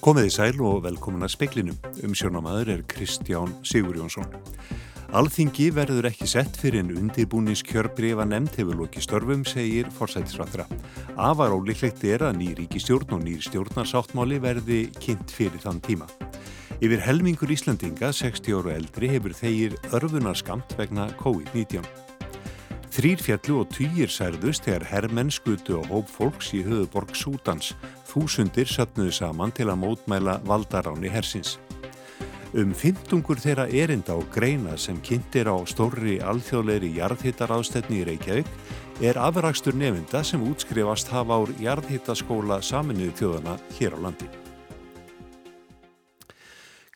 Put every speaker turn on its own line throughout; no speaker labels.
Komiði sæl og velkomin að speklinum. Umsjónamaður er Kristján Sigurjónsson. Alþingi verður ekki sett fyrir en undirbúnins kjörbrefa nefnd hefur lokið störfum, segir forsætisrættra. Afar ólíklegt er að nýr ríkistjórn og nýr stjórnarsáttmáli verði kynnt fyrir þann tíma. Yfir helmingur Íslandinga, 60 ára eldri, hefur þeir örfunarskamt vegna COVID-19. Þrýr fjallu og týjir særðust þegar herrmenn skutu og hóp fólks í höfuborg Sútans. Þúsundir söpnuðu saman til að mótmæla valdaráni hersins. Um fymtungur þeirra erinda og greina sem kynntir á stórri alþjóðleiri jarðhittaráðstetni í Reykjavík er afrakstur nefnda sem útskrifast hafa ár jarðhittaskóla saminuðu þjóðana hér á landi.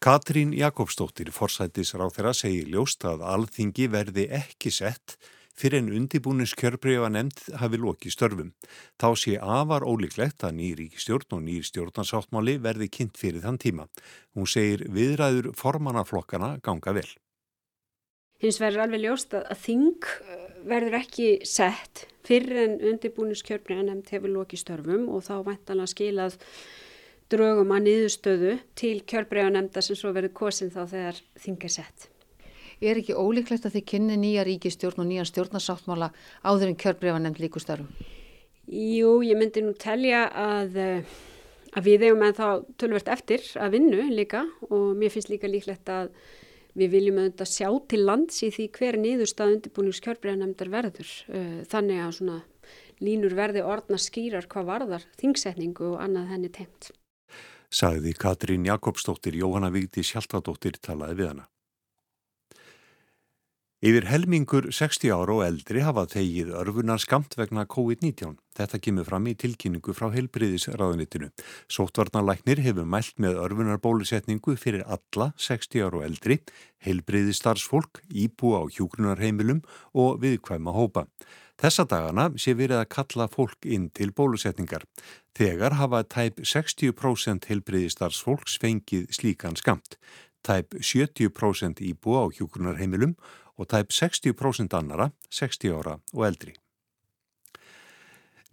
Katrín Jakobsdóttir, forsættis ráð þeirra, segir ljóst að alþingi verði ekki sett fyrir en undibúnins kjörbreifa nefnd hafi lokið störfum. Þá sé afar ólíklegt að nýr ríkistjórn og nýr stjórnarsáttmáli verði kynnt fyrir þann tíma. Hún segir viðræður formanaflokkana ganga vel.
Hins verður alveg ljóst að þing uh, verður ekki sett fyrir en undibúnins kjörbreifa nefnd hefur lokið störfum og þá væntalega skilað drögum að niðurstöðu til kjörbreifa nefnda sem svo verður kosin þá þegar þing er sett
er ekki ólíklegt að þið kynni nýja ríkistjórn og nýja stjórnarsáttmála áður en kjörbrefa nefnd líkustarfum?
Jú, ég myndi nú telja að, eh, að við eigum en þá tölvert eftir að vinnu líka og mér finnst líka líklegt að við viljum auðvitað sjá til lands í því hver niðurstað undirbúnings kjörbrefa nefndar verður. Eh, þannig að svona línur verði orðna skýrar hvað varðar þingsetningu og annað henni tengt.
Sagði Katrín Jakobsdóttir, Jóhanna Víti Sjálfadóttir talaði við hana. Yfir helmingur 60 ára og eldri hafa þegið örfunar skamt vegna COVID-19. Þetta kemur fram í tilkynningu frá heilbriðisraðunitinu. Sóttvarnalæknir hefur mælt með örfunar bólusetningu fyrir alla 60 ára og eldri, heilbriðistarfsfólk, íbúa á hjúgrunarheimilum og viðkvæma hópa. Þessa dagana sé verið að kalla fólk inn til bólusetningar. Þegar hafa tæp 60% heilbriðistarfsfólks fengið slíkan skamt. Tæp 70% íbúa á hjúgrunarheimilum og tæp 60% annara 60 ára og eldri.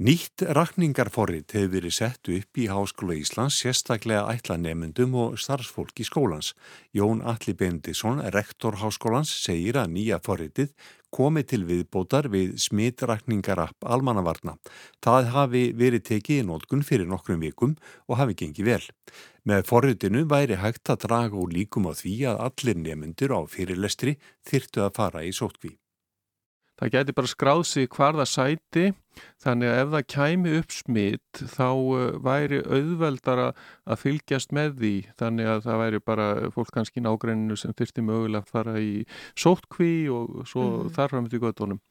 Nýtt rakningarforrið hefur verið sett upp í Háskóla Íslands sérstaklega ætla nefnendum og starfsfólk í skólans. Jón Alli Bendisson, rektor Háskólans, segir að nýja forriðið komi til viðbótar við smitrakningarapp almannavarna. Það hafi verið tekið í nótgun fyrir nokkrum vikum og hafi gengið vel. Með forriðinu væri hægt að draga úr líkum á því að allir nefnendur á fyrirlestri þyrtu að fara í sótkví.
Það geti bara skráð sig hvar það sæti þannig að ef það kæmi upp smitt þá uh, væri auðveldara að fylgjast með því þannig að það væri bara fólk kannski í nágreininu sem þurfti mögulega að fara í sótkví og svo mm -hmm. þarfram til göttunum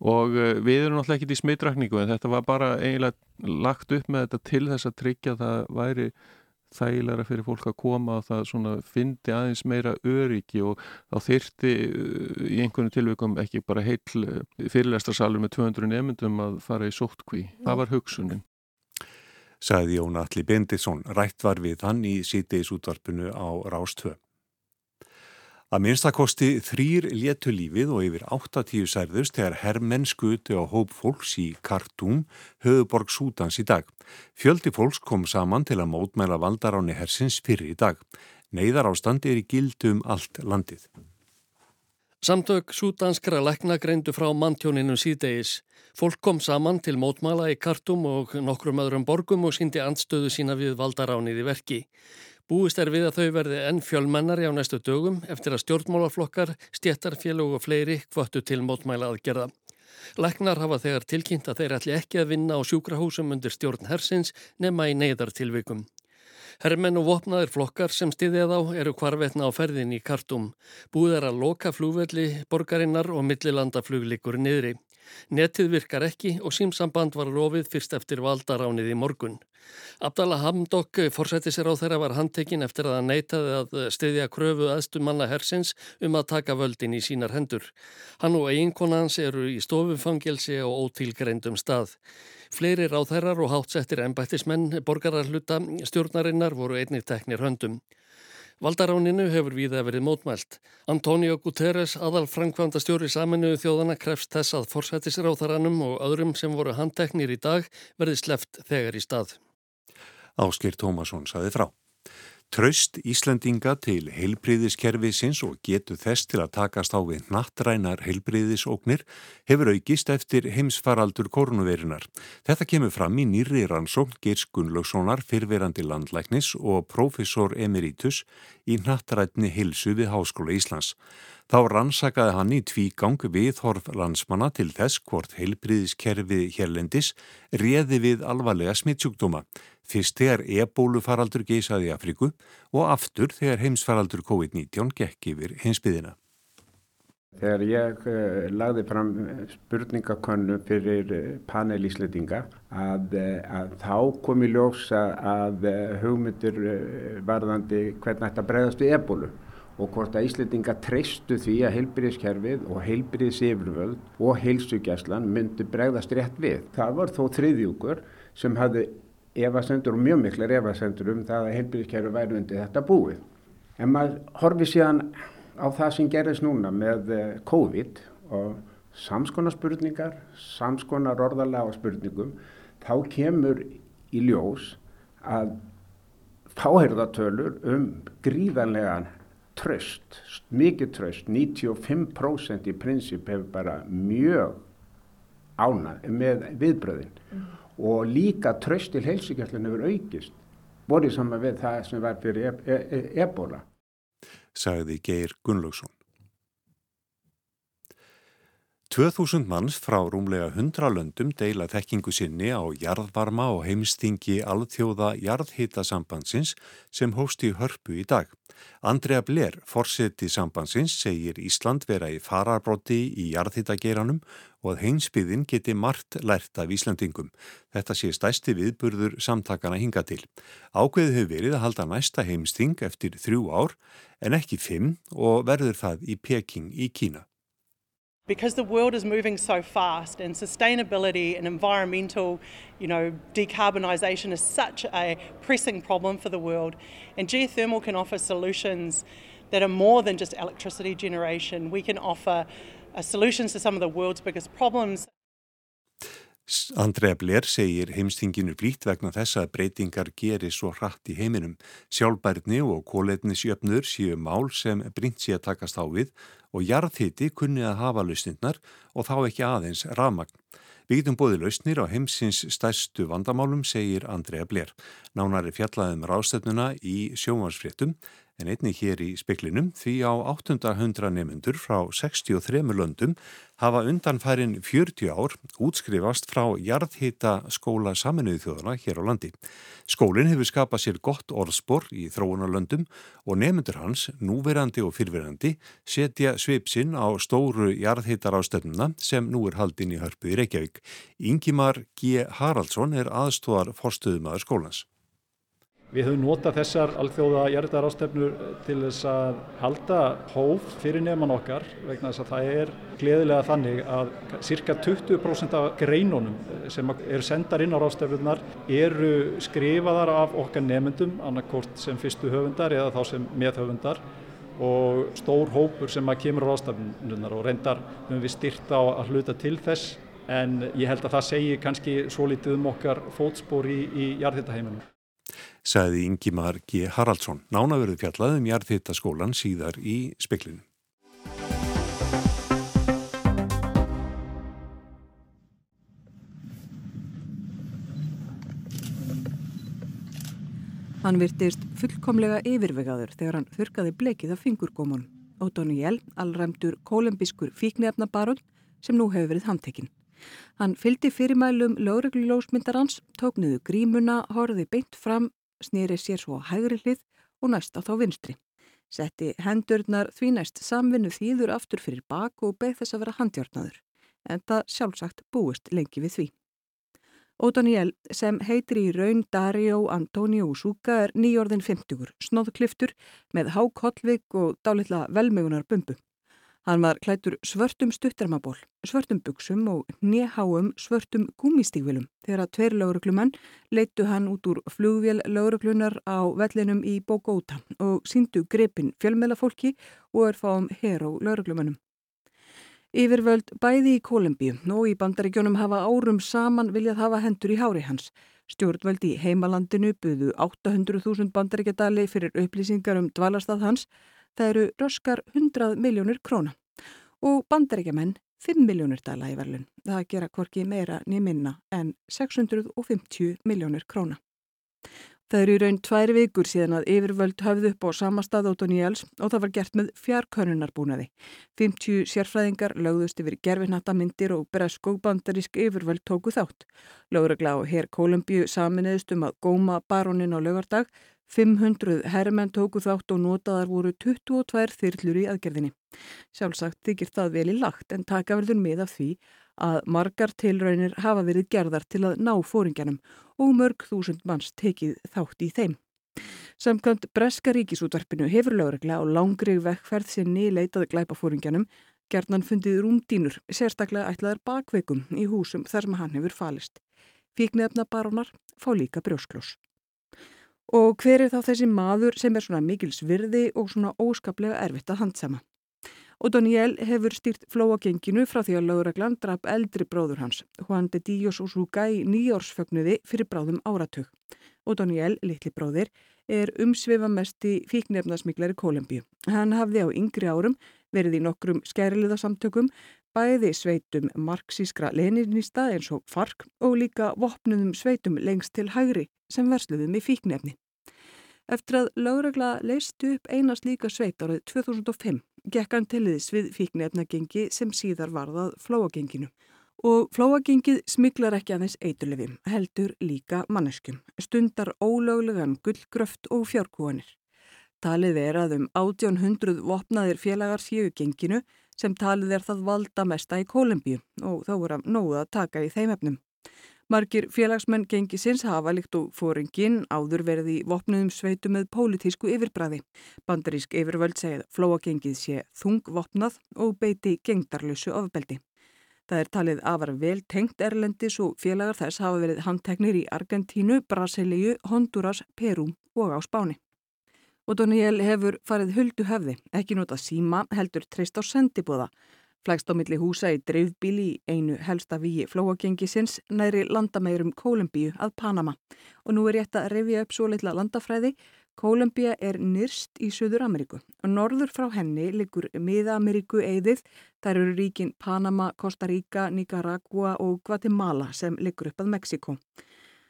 og uh, við erum náttúrulega ekki í smittrækningu en þetta var bara eiginlega lagt upp með þetta til þess að tryggja að það væri þægilega fyrir fólk að koma og það svona fyndi aðeins meira öryggi og þá þyrti uh, í einhvern tilvægum ekki bara heil uh, fyrirlestarsalur með 200 nefndum að fara í sóttkví. Það var hugsunin.
Saði Jón Alli Bendisson, rætt var við hann í sítiðis útvarpinu á Rástvö. Að minnstakosti þrýr létu lífið og yfir 80 særðust þegar herrmenn skuti á hóp fólks í Kartúm, höfuborg Sútans í dag. Fjöldi fólks kom saman til að mótmæla valdaráni hersins fyrir í dag. Neiðar ástand er í gildum allt landið.
Samtök sútanskra lekna greindu frá manntjóninu síðdegis. Fólk kom saman til mótmæla í Kartum og nokkrum öðrum borgum og síndi andstöðu sína við valdaránið í verki. Búist er við að þau verði enn fjölmennari á næstu dögum eftir að stjórnmálaflokkar, stjættarfélög og fleiri kvöttu til mótmæla aðgerða. Læknar hafa þegar tilkynnt að þeir ætli ekki að vinna á sjúkrahúsum undir stjórn hersins nema í neyðartilvikum. Hermenn og vopnaðir flokkar sem stiðið á eru kvarvetna á ferðin í kartum. Búið er að loka flúvelli, borgarinnar og millilandafluglikur niðri. Netið virkar ekki og símsamband var rofið fyrst eftir valdaránið í morgun. Abdallah Hamdok forsættisir á þeirra var handtekinn eftir að hann neytaði að stiðja kröfu aðstu manna hersins um að taka völdin í sínar hendur. Hann og eiginkonans eru í stofufangelsi og ótilgreindum stað. Fleiri ráþærar og hátsettir ennbættismenn borgararluta stjórnarinnar voru einnig teknir höndum. Valdaráninu hefur viða verið mótmælt. Antonio Guterres, aðal Frankvænda stjóri saminuðu þjóðana, krefst þess að forsættisráþaranum og öðrum sem voru handteknir í dag verði sleft þegar í stað.
Áskir Tómasson saði frá. Traust Íslandinga til heilbriðiskerfisins og getu þess til að takast á við nattrænar heilbriðisóknir hefur aukist eftir heimsfaraldur korunuverinar. Þetta kemur fram í nýri rannsókn Geirs Gunnlaugssonar, fyrverandi landlæknis og profesor emeritus í nattrætni hilsu við Háskóla Íslands. Þá rannsakaði hann í tvígang viðhorf landsmanna til þess hvort heilbriðiskerfi hérlendis réði við alvarlega smittsjúkdóma. Fyrst þegar ebólufaraldur geysaði í Afríku og aftur þegar heimsfaraldur COVID-19 gekk yfir heimsbyðina.
Þegar ég uh, lagði fram spurningakönnu fyrir uh, panelísletinga að, uh, að þá kom í ljós að hugmyndir varðandi hvernig þetta bregðast við ebólu og hvort að Íslandinga treystu því að heilbyrðiskerfið og heilbyrðisifurvöld og heilsugjæslan myndi bregðast rétt við. Það var þó þriðjúkur sem hafði efasendur og mjög miklar efasendur um það að heilbyrðiskerfi væri undir þetta búið. En maður horfið síðan á það sem gerðist núna með eh, COVID og samskona spurningar, samskona orðalega spurningum, þá kemur í ljós að fáherðatölur um gríðanlegan tröst, mikið tröst, 95% í prinsip hefur bara mjög ánað með viðbröðin. Mm og líka tröst til heilsugjastlun hefur aukist borðið saman við það sem var fyrir e e e ebola.
Sagði Geir Gunnlaugsson. 2000 manns frá rúmlega 100 löndum deila þekkingu sinni á jarðvarma og heimstingi alþjóða jarðhitasambandsins sem hóst í hörpu í dag. Andrea Blair, forseti sambandsins, segir Ísland vera í fararbrotti í jarðhitageranum og að heimsbyðin geti margt lært af Íslandingum. Þetta sé stæsti viðburður samtakana hinga til. Ákveðið hefur verið að halda næsta heimsting eftir þrjú ár en ekki fimm og verður það í Peking í Kína.
Because the world is moving so fast and sustainability and environmental you know decarbonisation is such a pressing problem for the world and geothermal can offer solutions that are more than just electricity generation we can offer uh, solutions to some of the world's biggest problems
Andrea Blair segir heimstinginu blíkt vegna þess að breytingar gerir svo hratt í heiminum. Sjálfbærni og kóletnisjöfnur séu mál sem brínt sé að takast á við og jarðhiti kunni að hafa lausnindnar og þá ekki aðeins rafmagn. Við getum bóði lausnir á heimsins stærstu vandamálum, segir Andrea Blair. Nánari fjallaðum rástefnuna í sjómansfréttum en einni hér í speklinum því á 800 nefnendur frá 63 löndum hafa undanfærin 40 ár útskrifast frá jarðhita skóla saminuðu þjóðana hér á landi. Skólinn hefur skapað sér gott orðspor í þróunarlöndum og nefnendur hans, núverandi og fyrverandi, setja sveipsinn á stóru jarðhitar á stönduna sem nú er haldinn í hörpu í Reykjavík. Ingimar G. Haraldsson er aðstóðar forstöðumadur skólans.
Við höfum notað þessar alþjóða jærðarástefnur til þess að halda hóf fyrir nefnman okkar vegna þess að það er gleðilega þannig að cirka 20% af greinunum sem eru sendar inn á rástefnunar eru skrifaðar af okkar nefnendum annarkort sem fyrstu höfundar eða þá sem meðhöfundar og stór hópur sem að kemur á rástefnunar og reyndar höfum við styrt á að hluta til þess en ég held að það segir kannski svo litið um okkar fótspor í, í jarðhittaheiminum
sagði Ingimar G. Haraldsson. Nánaverðu fjallaðum jarðhittaskólan síðar í speklinu.
Hann virtist fullkomlega yfirvegaður þegar hann þurkaði blekið af fingurgóman. Ótóníel, allræmdur kolumbískur fíknefnabarun sem nú hefur verið handtekinn. Hann fyldi fyrirmælum lögreglulósmyndarans, tók niður grímuna, horfiði beint fram snýri sér svo hægri hlið og næst á þá vinstri. Setti hendurnar því næst samvinnu þýður aftur fyrir bak og beð þess að vera handjárnaður, en það sjálfsagt búist lengi við því. Ódaniel sem heitir í raun Dario Antonio Súka er nýjórðin 50, snóðkliftur með hákollvik og dálitla velmögunar bumbu. Hann var klætur svörtum stuttarmaból, svörtum buksum og neháum svörtum gúmistígvilum þegar að tveir lauruglumenn leittu hann út úr flugvél lauruglunar á vellinum í Bogota og síndu grepin fjölmjölafólki og er fáum heró lauruglumennum. Yfirvöld bæði í Kolumbíu og í bandaríkjónum hafa árum saman viljað hafa hendur í hári hans. Stjórnvaldi í heimalandinu buðu 800.000 bandaríkjadali fyrir upplýsingar um dvalarstað hans. Það eru röskar 100 miljónir króna og bandaríkjamenn 5 miljónir dala í verlun. Það gera hvorki meira nýminna en 650 miljónir króna. Það eru í raun tvær vikur síðan að yfirvöld höfðu upp á sama stað Ótoníels og það var gert með fjarkönunarbúnaði. 50 sérfræðingar lögðust yfir gerfinhattamindir og bresk og bandarísk yfirvöld tóku þátt. Lögregla og herr Kolumbíu saminuðist um að góma barónin á lögardag. 500 herrmenn tóku þátt og notaðar voru 22 þyrlur í aðgerðinni. Sjálfsagt þykir það vel í lagt en taka verður með af því að margar tilraunir hafa verið gerðar til að ná fóringjanum og mörg þúsund manns tekið þátt í þeim. Samkvæmt Breska ríkisútvarpinu hefur lögreglega á langri vekkferð sinni leitað glæpafóringjanum gerðnan fundið rúmdínur, sérstaklega ætlaðar bakveikum í húsum þar sem hann hefur falist. Fíknefna barónar fá líka brjósklós. Og hver er þá þessi maður sem er svona mikils virði og svona óskaplega erfitt að handsama? og Daniel hefur stýrt flóagenginu frá því að lögreglan draf eldri bróður hans, Juan de Dios Usuga í nýjórsfögnuði fyrir bráðum áratug. Og Daniel, litli bróðir, er umsveifamesti fíknefnasmiklari Kolumbíu. Hann hafði á yngri árum verið í nokkrum skæriliðasamtökum, bæði sveitum marxískra leninista eins og fark og líka vopnum sveitum lengst til hægri sem versluðum í fíknefni. Eftir að lögregla leistu upp einast líka sveit árið 2005 gekk hann til þess við fíknefnagengi sem síðar varðað flóagenginu. Og flóagengið smiklar ekki aðeins eiturlefim, heldur líka manneskum, stundar ólöglegan gullgröft og fjárkúanir. Talið er að um 1800 vopnaðir félagar séu genginu sem talið er það valda mesta í Kolumbíu og þá er að nóða að taka í þeim efnum. Margir félagsmenn gengisins hafa líkt og fóringin áður verið í vopnuðum sveitu með pólitísku yfirbræði. Bandarísk yfirvöld segið flóagengið sé þungvopnað og beiti gengdarlösu ofbeldi. Það er talið afar vel tengt erlendis og félagar þess hafa verið handteknir í Argentínu, Brasilíu, Honduras, Peru og á Spáni. Og Daniel hefur farið huldu höfði, ekki nota síma, heldur treyst á sendibúða Flægst á milli húsa í dreifbíli í einu helsta víi flóagengisins næri landamærum Kólumbíu að Panama. Og nú er rétt að revja upp svo litla landafræði. Kólumbíu er nyrst í Suður Ameríku og norður frá henni liggur Miða-Ameríku eðið. Þar eru ríkin Panama, Costa Rica, Nicaragua og Guatemala sem liggur upp að Mexiko.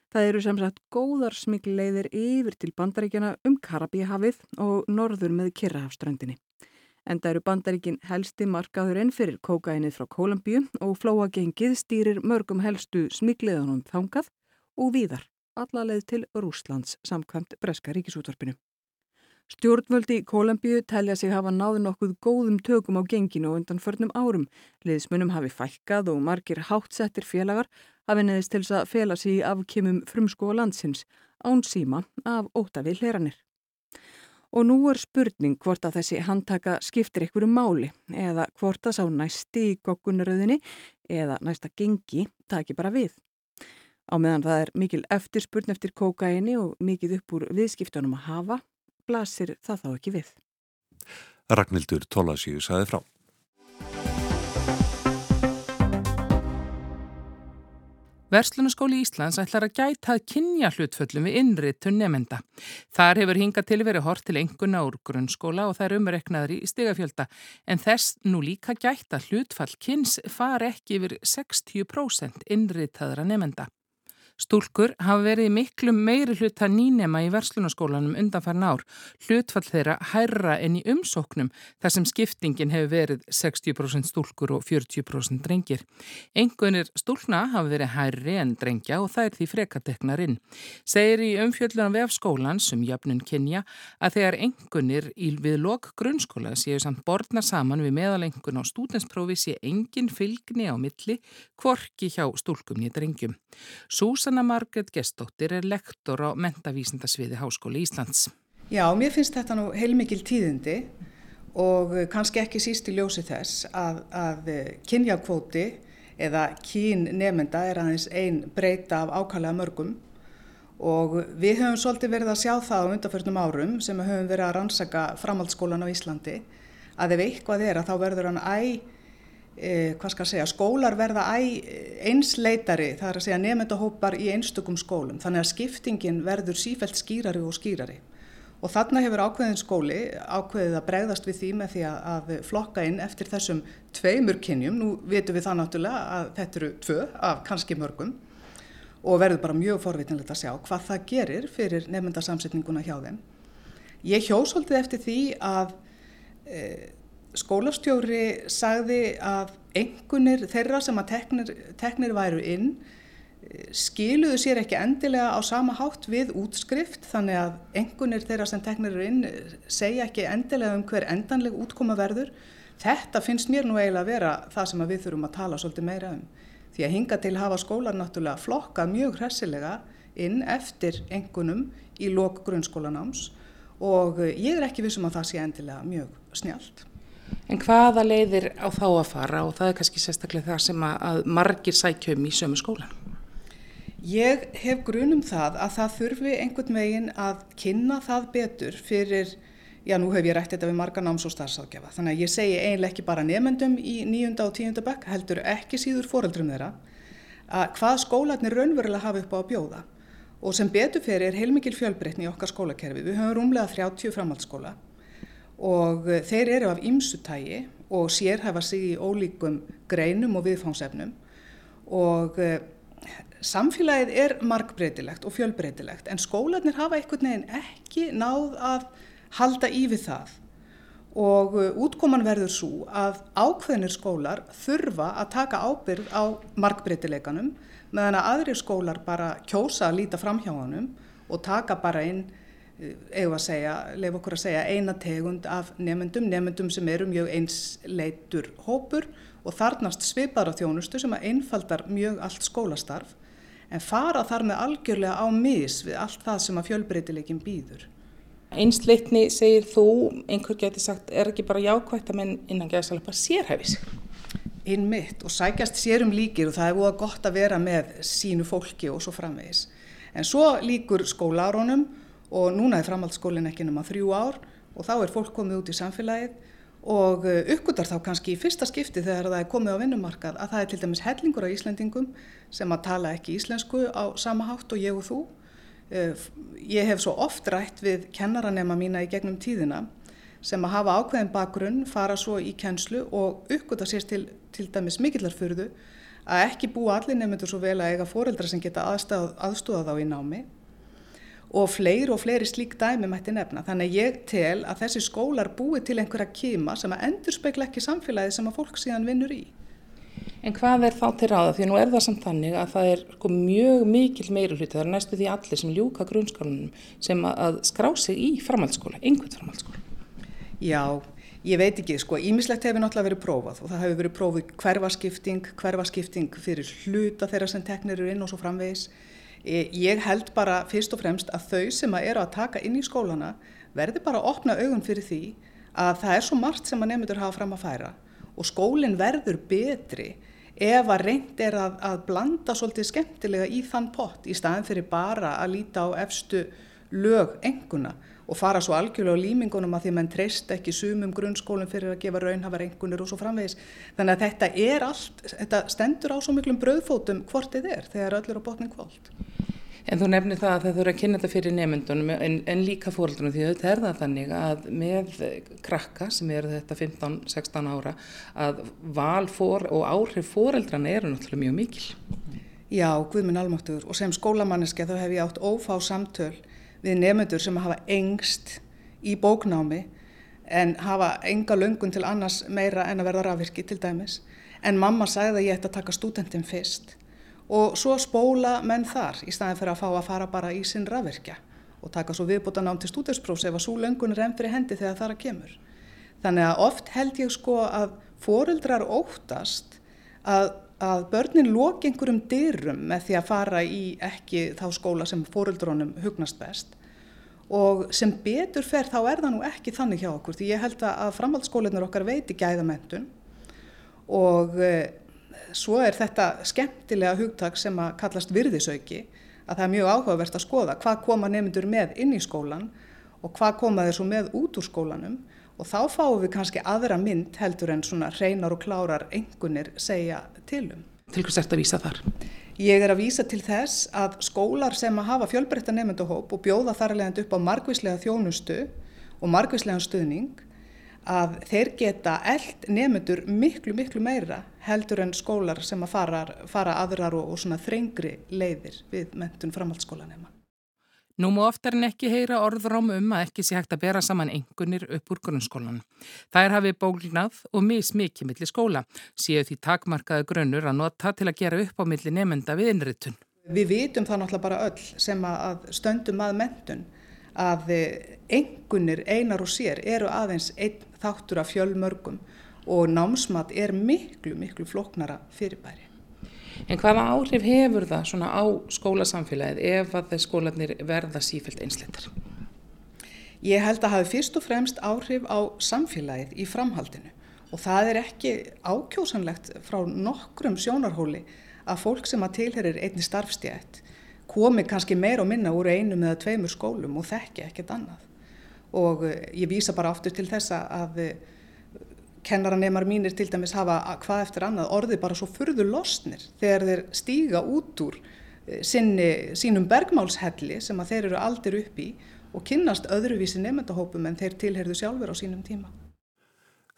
Það eru sem sagt góðar smikleiðir yfir til bandaríkjana um Karabíhafið og norður með Kirrahafströndinni. Enda eru bandaríkin helsti markaðurinn fyrir kókainið frá Kólumbíu og flóagengið stýrir mörgum helstu smikleðunum þangað og víðar, allarleið til Rúslands samkvæmt Breska ríkisútvarpinu. Stjórnvöldi í Kólumbíu telja sig hafa náðu nokkuð góðum tökum á genginu og undan förnum árum. Liðsmunum hafi fækkað og margir hátsettir félagar hafi neðist til að fela sig í afkymum frumskóa landsins án síma af ótavi hleranir. Og nú er spurning hvort að þessi handtaka skiptir einhverju máli eða hvort að sá næsti í goggunaröðinni eða næsta gengi taki bara við. Á meðan það er mikil eftirspurn eftir kókaini og mikið upp úr viðskiptunum að hafa, blasir það þá ekki við.
Ragnhildur Tólasíu saði frá.
Verslunaskóli Íslands ætlar að gæta að kynja hlutföllum við innritun nefnda. Þar hefur hingað til verið hort til enguna úr grunnskóla og það er umreiknaður í stigafjölda en þess nú líka gæta hlutfall kynns far ekki yfir 60% innritaðra nefnda. Stúlkur hafa verið miklu meiri hluta nýnema í verslunaskólanum undanfærin ár, hlutfall þeirra hærra en í umsóknum þar sem skiptingin hefur verið 60% stúlkur og 40% drengir. Engunir stúlna hafa verið hærri en drengja og það er því frekateknar inn. Segir í umfjöldunum vef skólan sem jöfnun kynja að þegar engunir í við lok grunnskóla séu samt borðna saman við meðalengun á stúdensprófi sé engin fylgni á milli kvorki hjá stúlkum í drengjum. Súsa Susanna Margret Gestóttir er lektor á mentavísindasviði Háskóli Íslands.
Já, mér finnst þetta nú heilmikil tíðindi og kannski ekki síst í ljósi þess að, að kynjakvóti eða kín nefnda er aðeins einn breyta af ákallega mörgum og við höfum svolítið verið að sjá það á undarförnum árum sem höfum verið að rannsaka framhaldsskólan á Íslandi að ef eitthvað er að þá verður hann æg hvað skal segja, skólar verða einsleitari, það er að segja nefndahópar í einstökum skólum, þannig að skiptingin verður sífælt skýrari og skýrari. Og þarna hefur ákveðin skóli ákveðið að bregðast við því með því að flokka inn eftir þessum tveimur kynjum, nú veitum við það náttúrulega að þetta eru tvö af kannski mörgum og verður bara mjög forvitinlegt að sjá hvað það gerir fyrir nefndasamsetninguna hjá þeim. Ég hjósaldið eftir því að e, skólastjóri sagði að engunir þeirra sem að teknir, teknir væru inn eh, skiluðu sér ekki endilega á sama hátt við útskrift þannig að engunir þeirra sem teknir eru inn eh, segja ekki endilega um hver endanleg útkoma verður. Þetta finnst mér nú eiginlega að vera það sem við þurfum að tala svolítið meira um. Því að hinga til hafa skólar náttúrulega flokka mjög hressilega inn eftir engunum í lok grunnskólanáms og eh, ég er ekki vissum að það sé endilega mjög snjált.
En hvaða leiðir á þá að fara og það er kannski sérstaklega það sem að margir sækjum í sömu skólan?
Ég hef grunum það að það þurfi einhvern veginn að kynna það betur fyrir, já nú hef ég rætt þetta við marga náms- og starfsákjafa, þannig að ég segi eiginlega ekki bara nefendum í nýjunda og tíunda bekk, heldur ekki síður foreldrum þeirra, að hvað skólanir raunverulega hafa upp á að bjóða. Og sem betur fyrir er heilmikil fjölbreytni í okkar skólakerfi. Við höfum rúmlega 30 framhaldsskóla og eh, þeir eru af ymsutægi og sérhæfa sig í ólíkum greinum og viðfánsefnum og uh, samfélagið er markbreytilegt og fjölbreytilegt en skólanir hafa einhvern veginn ekki náð að halda í við það. Og uh, útkoman verður svo að ákveðnir skólar þurfa að taka ábyrð á markbreytileikanum meðan að aðrir skólar bara kjósa að líta fram hjá hannum og taka bara inn eigum að segja, leif okkur að segja eina tegund af nefnendum, nefnendum sem eru mjög einsleitur hópur og þarnast svipar á þjónustu sem að einfaldar mjög allt skólastarf en fara þar með algjörlega á mis við allt það sem að fjölbreytileikin býður.
Einsleitni segir þú, einhver geti sagt, er ekki bara jákvægt að menn innan gæðsalapa sérhæfis?
Inn mitt og sækjast sérum líkir og það er búið gott að vera með sínu fólki og svo framvegis. En svo líkur skólarónum og núna er framhaldsskólinn ekki nema þrjú ár og þá er fólk komið út í samfélagið og eh, uppgötar þá kannski í fyrsta skipti þegar það er komið á vinnumarkað að það er til dæmis hellingur á Íslendingum sem að tala ekki íslensku á sama hátt og ég og þú. Eh, ég hef svo oft rætt við kennaranema mína í gegnum tíðina sem að hafa ákveðin bakgrunn, fara svo í kennslu og uppgöta sér til, til dæmis mikillarfurðu að ekki búa allir nefndur svo vel að eiga foreldra sem geta aðstóða þá í námi og fleiri og fleiri slík dæmi mætti nefna. Þannig að ég tel að þessi skólar búi til einhverja kýma sem að endur spekla ekki samfélagi sem að fólk síðan vinnur í.
En hvað er þá til ráða? Því nú er það samt þannig að það er sko, mjög mikil meiri hluti, það er næstu því allir sem ljúka grunnskólanum sem að skrá sig í framhaldsskóla, einhvern framhaldsskóla.
Já, ég veit ekki, sko, ímislegt hefur náttúrulega verið prófað og það hefur verið prófið hverfaskipting, hverfaskipting fyrir hluta þeirra sem teknir eru inn og svo framvegis ég held bara fyrst og fremst að þau sem að eru að taka inn í skólana verði bara að opna augun fyrir því að það er svo margt sem að nefndur hafa fram að færa. Og skólinn verður betri ef að reynd er að, að blanda svolítið skemmtilega í þann pott í staðin fyrir bara að líta á efstu lög enguna og fara svo algjörlega á límingunum að því að mann treyst ekki sumum grunnskólum fyrir að gefa raunhafar engunir og svo framvegis. Þannig að þetta er allt, þetta stendur á svo miklum bröðfótum hvort þið er þegar öll er á botning kvólt.
En þú nefnir það að það þurfa að kynna þetta fyrir nefndunum en, en líka fóröldunum því þetta er það þannig að með krakka sem eru þetta 15-16 ára að val fór og áhrif fóröldrana eru náttúrulega mjög mikil.
Já, Guðminn Almáttur og sem skólamanniski þá hef ég átt ófá samtöl við nefnendur sem hafa engst í bóknámi en hafa enga löngun til annars meira en að verða rafvirki til dæmis. En mamma sagði að ég ætti að taka stúdentin fyrst og svo spóla menn þar í staðin fyrir að fá að fara bara í sinn rafvirkja og taka svo viðbúta nám til stúdensprófs ef að svo löngun er enn fyrir hendi þegar það er að kemur. Þannig að oft held ég sko að foreldrar óttast að, að börnin loki einhverjum dyrum með því að fara í ekki þá skóla sem foreldrónum hugnast best. Og sem betur fer þá er það nú ekki þannig hjá okkur því ég held að framhaldsskólinur okkar veiti gæðamentun. Og e, svo er þetta skemmtilega hugtak sem að kallast virðisauki að það er mjög áhugavert að skoða hvað koma nefndur með inn í skólan og hvað koma þeir svo með út úr skólanum og þá fáum við kannski aðra mynd heldur en svona hreinar og klárar engunir segja tilum.
Til hvers ert að vísa þar?
Ég er að vísa til þess að skólar sem að hafa fjölbreytta nefndahóp og bjóða þar alveg upp á margvíslega þjónustu og margvíslega stuðning að þeir geta eld nefndur miklu, miklu meira heldur en skólar sem að fara, fara aðrar og, og svona þrengri leiðir við mentun framhaldsskólanema.
Nú má oftar en ekki heyra orðrám um að ekki sé hægt að bera saman engunir upp úr grunnskólan. Það er hafið bólignað og mismikið millir skóla, séu því takmarkaði grunnur að nota til að gera upp á milli nefnda við innritun.
Við vitum það náttúrulega bara öll sem að stöndum að mentun að engunir einar og sér eru aðeins einn þáttur af fjölmörgum og námsmat er miklu, miklu floknara fyrirbæri.
En hvaða áhrif hefur það svona á skólasamfélagið ef að þeir skólanir verða sífælt einsleitar?
Ég held að hafi fyrst og fremst áhrif á samfélagið í framhaldinu og það er ekki ákjósanlegt frá nokkrum sjónarhóli að fólk sem að tilherir einni starfstjætt komi kannski meir og minna úr einum eða tveimur skólum og þekki ekkert annað. Og eh, ég vísa bara aftur til þessa að kennaranemar mínir til dæmis hafa hvað eftir annað orði bara svo furðu losnir þegar þeir stíga út úr eh, sinni, sínum bergmálshelli sem að þeir eru aldir upp í og kynnast öðruvísi nefndahópum en þeir tilherðu sjálfur á sínum tíma.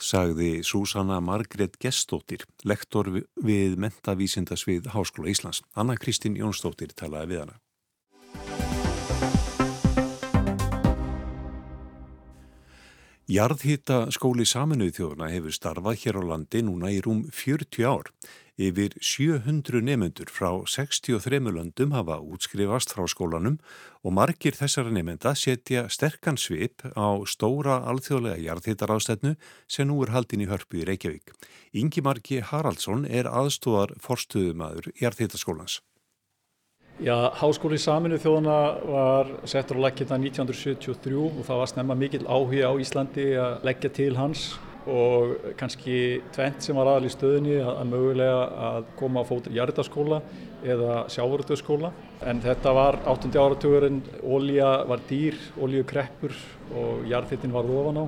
Sagði Súsanna Margret Gestóttir, lektor við mentavísindasvið Háskóla Íslands. Anna Kristín Jónsdóttir talaði við hana. Jarðhýta skóli saminuð þjóðuna hefur starfað hér á landi núna í rúm 40 ár. Yfir 700 nefnendur frá 63 löndum hafa útskrifast frá skólanum og margir þessara nefnenda setja sterkan svip á stóra alþjóðlega jarðhýtarástætnu sem nú er haldin í hörpu í Reykjavík. Ingi Marki Haraldsson er aðstóðar forstuðumadur jarðhýtaskólans.
Já, Háskóli saminu þjóðana var settur á leggina 1973 og það var snemma mikill áhuga á Íslandi að leggja til hans og kannski tvent sem var aðal í stöðinni að, að mögulega að koma á fótur jarðarskóla eða sjávaröldurskóla en þetta var 8. áratugurinn, ólja var dýr, óljukreppur og jarðhittin var ofan á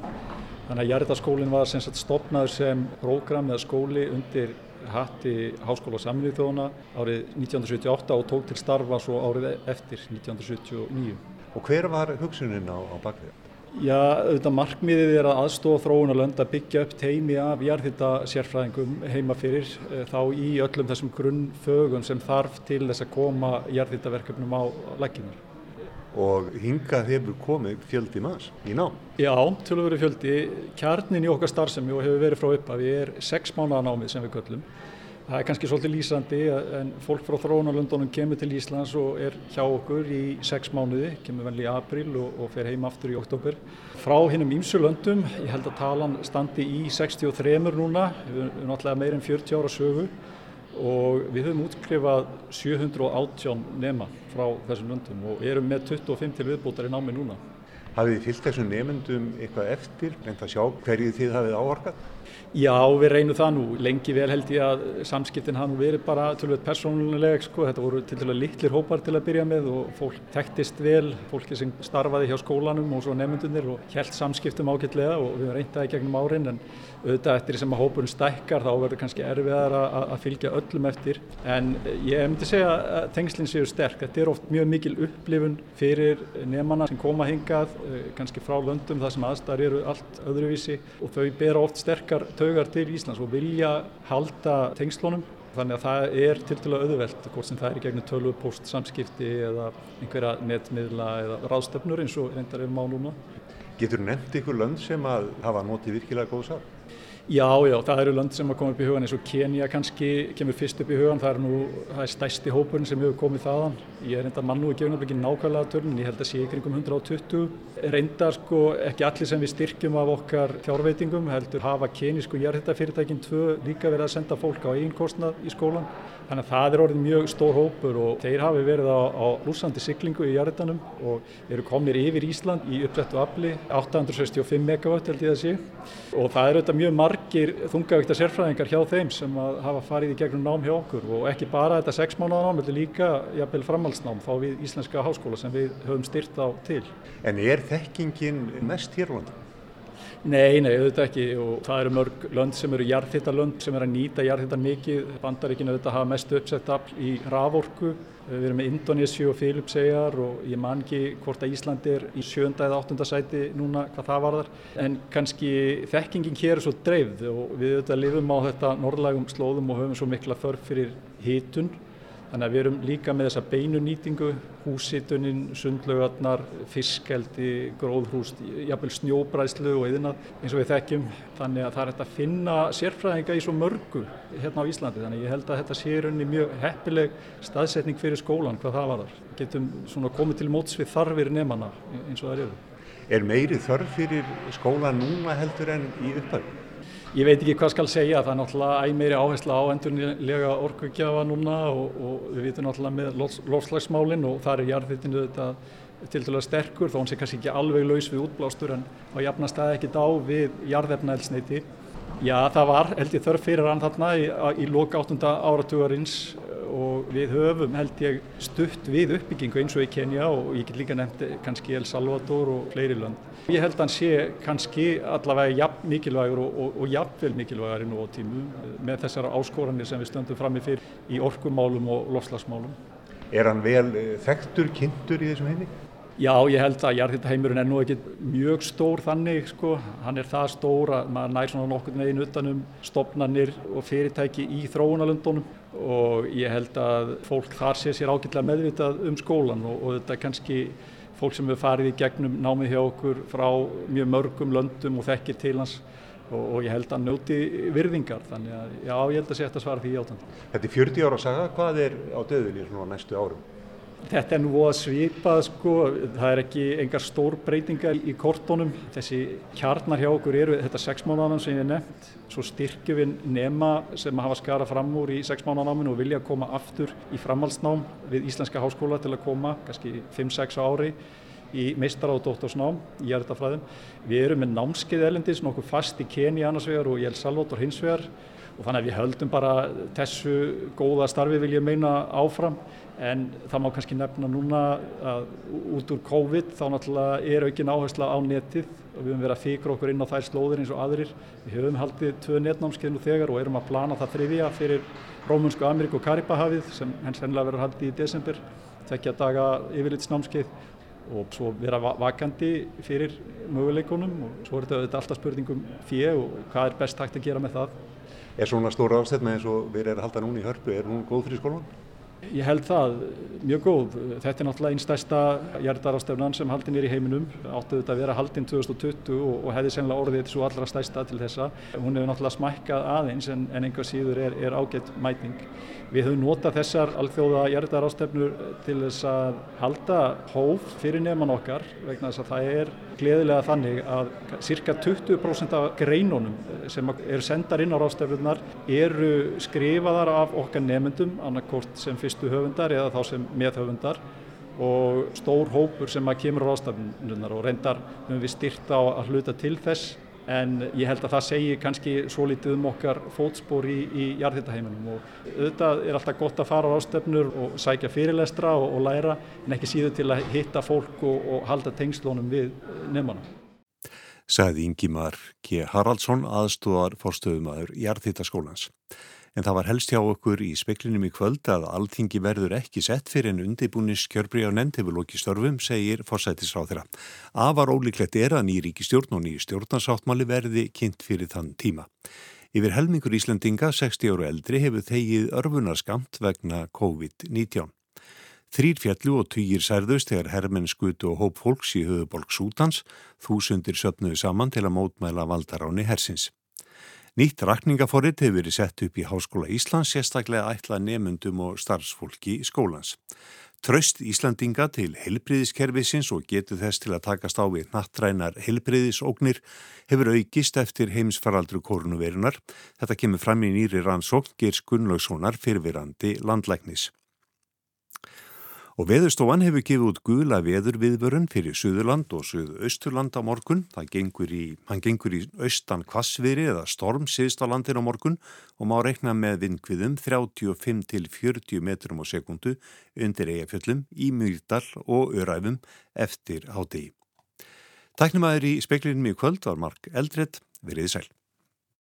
þannig að jarðarskólinn var sem sagt stopnaður sem prógram eða skóli undir hatti Háskóla Samlið þjóðuna árið 1978 og tók til starfa svo árið eftir 1979.
Og hver var hugsunin á, á bakvið?
Já, auðvitað markmiðið er að aðstofa þróunarlönd að byggja upp teimi af jarðhitta sérfræðingum heima fyrir eh, þá í öllum þessum grunnfögum sem þarf til þess að koma jarðhittaverkefnum á legginar
og hingað hefur komið fjöldi manns í ná.
Já, til að vera fjöldi, kjarnin í okkar starfsemi og hefur verið frá upp að við er sex mánuða námið sem við köllum. Það er kannski svolítið lýsandi en fólk frá þróunarlöndunum kemur til Íslands og er hjá okkur í sex mánuði, kemur vel í april og, og fer heim aftur í oktober. Frá hinnum ímsu löndum, ég held að talan standi í 63 núna, við erum náttúrulega meirinn 40 ára sögu og við höfum útskrifað 718 nema frá þessum löndum og erum með 25 til viðbútar í námi núna.
Hafið þið fyllt þessum nefnendum eitthvað eftir, reynd að sjá hverju þið hafið áorkað?
Já, við reynum það nú. Lengi vel held ég að samskiptin hafa nú verið bara tölvöld persónuleg, sko. Þetta voru til dæla litlir hópar til að byrja með og fólk tektist vel, fólki sem starfaði hjá skólanum og svo nefndunir og held samskiptum ágætlega og við reyndaði gegnum árin en auðvitað eftir sem að hópurinn stækkar þá verður kannski erfiðar að fylgja öllum eftir. En ég myndi segja að tengslinn séu sterk. Þetta er oft mjög mikil upplifun fyrir nefnana sem koma hingað, eh, kannski frá löndum þar sem aðstæðar eru allt öðruvísi og þau bera oft sterkar taugar til Íslands og vilja halda tengslunum þannig að það er til að auðvelt hvort sem það er í gegnum tölvupóst samskipti eða einhverja netmiðla eða ráðstöfnur eins og reyndar við má núna.
Getur nefnt ykkur lönd sem að hafa notið virkilega góð sár?
Já, já, það eru lönd sem að koma upp í hugan eins og Kenya kannski kemur fyrst upp í hugan, það er nú, það er stæsti hópurinn sem hefur komið þaðan. Ég er enda mann nú ekki auðvitað ekki nákvæmlega törn, ég held að sé ykkur um 120. Reyndar sko ekki allir sem við styrkjum af okkar fjárveitingum, heldur hafa kenísku jarðhittafyrirtækinn tvö líka verið að senda fólk á eiginkostnað í skólan. Þannig að það er orðin mjög stór hópur og þeir hafi verið á, á lúsandi syklingu í jarðhitanum og eru komnir yfir Ísland í upprættu afli, 865 megawatt held ég að sé. Og það eru þetta mjög margir þungavíkta sérfræðingar hjá þeim sem hafa farið í gegnum nám hjá okkur og ekki bara þetta 6 mánuða nám, þetta líka jafnvel framhaldsnám þá við Íslenska háskóla sem við höfum styrt á til.
En er þekkingin mest hér á landi?
Nei, nei, auðvitað ekki og það eru mörg lönd sem eru jarðhittalönd sem eru að nýta jarðhittan mikið. Bandaríkinu auðvitað hafa mest uppsett afl í raforku. Við erum með Indonési og Filipsegjar og ég man ekki hvort að Ísland er í sjönda eða áttunda sæti núna hvað það varðar. En kannski þekkingin hér er svo dreifð og við auðvitað lifum á þetta norðlægum slóðum og höfum svo mikla þörf fyrir hitun Þannig að við erum líka með þessa beinunýtingu, húsitunin, sundlaugarnar, fiskeldi, gróðhúst, jafnvel snjóbræslu og yðinat eins og við þekkjum. Þannig að það er hægt að finna sérfræðinga í svo mörgu hérna á Íslandi. Þannig að ég held að þetta sé raunni mjög heppileg staðsetning fyrir skólan hvað það var þar. Getum svona komið til móts við þarfir nefnana eins og það eru.
Er meiri þörf fyrir skóla núna heldur en í upphæfum?
Ég veit ekki hvað skal segja, það er náttúrulega æg meiri áhersla á endurlega orkugjafa núna og, og við vitum náttúrulega með lofslagsmálinn og þar er jarðhittinu þetta til dæla sterkur þó hann sé kannski ekki alveg laus við útblástur en á jafnast aðeins ekkit á við jarðefnaelsneiti. Já, það var held ég þörf fyrir hann þarna í, í loka áttunda áratugarins og við höfum held ég stutt við uppbyggingu eins og í Kenya og ég get líka nefnt kannski El Salvador og fleiri lönd. Ég held að hann sé kannski allavega jafn mikilvægur og, og, og jafnvel mikilvægur í nú á tímu með þessar áskoranir sem við stöndum fram í fyrr í orkumálum og lofslagsmálum.
Er hann vel eh, þekktur, kynntur í þessum heimi?
Já, ég held að jarðhýttaheimurinn er nú ekki mjög stór þannig, sko. Hann er það stór að maður nær svona nokkur veginn utanum stopnarnir og fyrirtæki í þróunalundunum og ég held að fólk þar sé sér ágætlega meðvitað um skólan og, og þetta er kannski fólk sem hefur farið í gegnum námið hjá okkur frá mjög mörgum löndum og þekkir til hans og, og ég held að njóti virðingar þannig að já, ég held að setja svara því átand.
Þetta er 40 ára að saga, hvað er á döðunni svona næstu árum?
Þetta er nú að svipað sko, það er ekki engar stór breytingar í kortónum. Þessi kjarnar hjá okkur eru þetta sex mánuðanam sem ég nefnt. Svo styrkjum við nema sem hafa skara fram úr í sex mánuðanaminu og vilja koma aftur í framhaldsnám við Íslenska háskóla til að koma, kannski 5-6 ári í meistara og dóttorsnám í jarðafræðum. Við erum með námskeið elendis nokkuð fast í Keni annars vegar og í El Salvador hins vegar og þannig að við höldum bara þessu góða starfi vil ég meina áfram en það má kannski nefna núna að út úr COVID þá náttúrulega er aukin áhersla á netið og við höfum verið að fíkra okkur inn á þær slóðir eins og aðrir. Við höfum haldið tvö netnámskeið nú þegar og erum að plana það þriðja fyrir Rómunsku Ameríku og Karibahafið sem hens hennilega verður haldið í desember, tekja daga yfirlitsnámskeið og svo vera vakandi fyrir möguleikunum og svo er þetta alltaf spurningum fjö og hvað er best hægt að gera með það.
Er svona stóra ástæðna eins og við erum að halda núna í hörpu, er hún góð fyrir skólan?
Ég held það, mjög góð. Þetta er náttúrulega einn stærsta jarðarástöfnan sem haldin er í heiminum. Áttu þetta að vera haldin 2020 og, hefði sennilega orðið svo allra stærsta til þessa. Hún hefur náttúrulega smækkað aðeins en, en einhver síður er, er ágætt mætning. Við höfum notað þessar alþjóða jarðarástöfnur til þess að halda hóf fyrir nefnman okkar vegna þess að það er gleðilega þannig að cirka 20% af greinunum sem eru sendar inn á rástöfnunar eru skrifaðar af okkar nefnendum annarkort sem fyrstu höfundar eða þá sem meðhöfundar og stór hópur sem að kemur á rástöfnunar og reyndar höfum við styrt á að hluta til þess en ég held að það segi kannski svo litið um okkar fótspor í, í jarðhittaheiminum og auðvitað er alltaf gott að fara á ástöfnur og sækja fyrirlestra og, og læra en ekki síður til að hitta fólk og, og halda tengslónum við nefnana.
Saði Ingimar K. Haraldsson aðstúðar fórstöðumæður jarðhittaskólans. En það var helst hjá okkur í speklinum í kvöld að alþingi verður ekki sett fyrir en undibúnis kjörbrí á nefnd hefur lóki störfum, segir forsætisráð þeirra. Afar ólíklegt er að nýri ríkistjórn og nýri stjórnarsáttmáli verði kynnt fyrir þann tíma. Yfir helmingur Íslandinga, 60 áru eldri, hefur þegið örfunarskamt vegna COVID-19. Þrýr fjallu og týjir særðust þegar herrmenn skutu og hóp fólks í höfubolg Sútans, þúsundir söpnuðu saman til að mótmæla valdaráni hersins. Nýtt rakningaforrið hefur verið sett upp í Háskóla Íslands, sérstaklega ætla nefnundum og starfsfólki skólans. Tröst Íslandinga til helbriðiskerfisins og getur þess til að takast á við nattrænar helbriðisóknir hefur aukist eftir heimsfaraldru koronavirunar. Þetta kemur fram í nýri rannsókn Geirs Gunnlaugssonar fyrirverandi landlæknis. Og veðurstofan hefur gefið út gula veðurviðvörun fyrir Suðurland og Suðausturland á morgun. Gengur í, hann gengur í austan kvassviri eða storm síðst á landin á morgun og má rekna með vindkviðum 35 til 40 metrum á sekundu undir eigafjöllum í Mýrdal og Öræfum eftir hádegi. Tæknumæður í speklinum í kvöld var Mark Eldred, veriði sæl.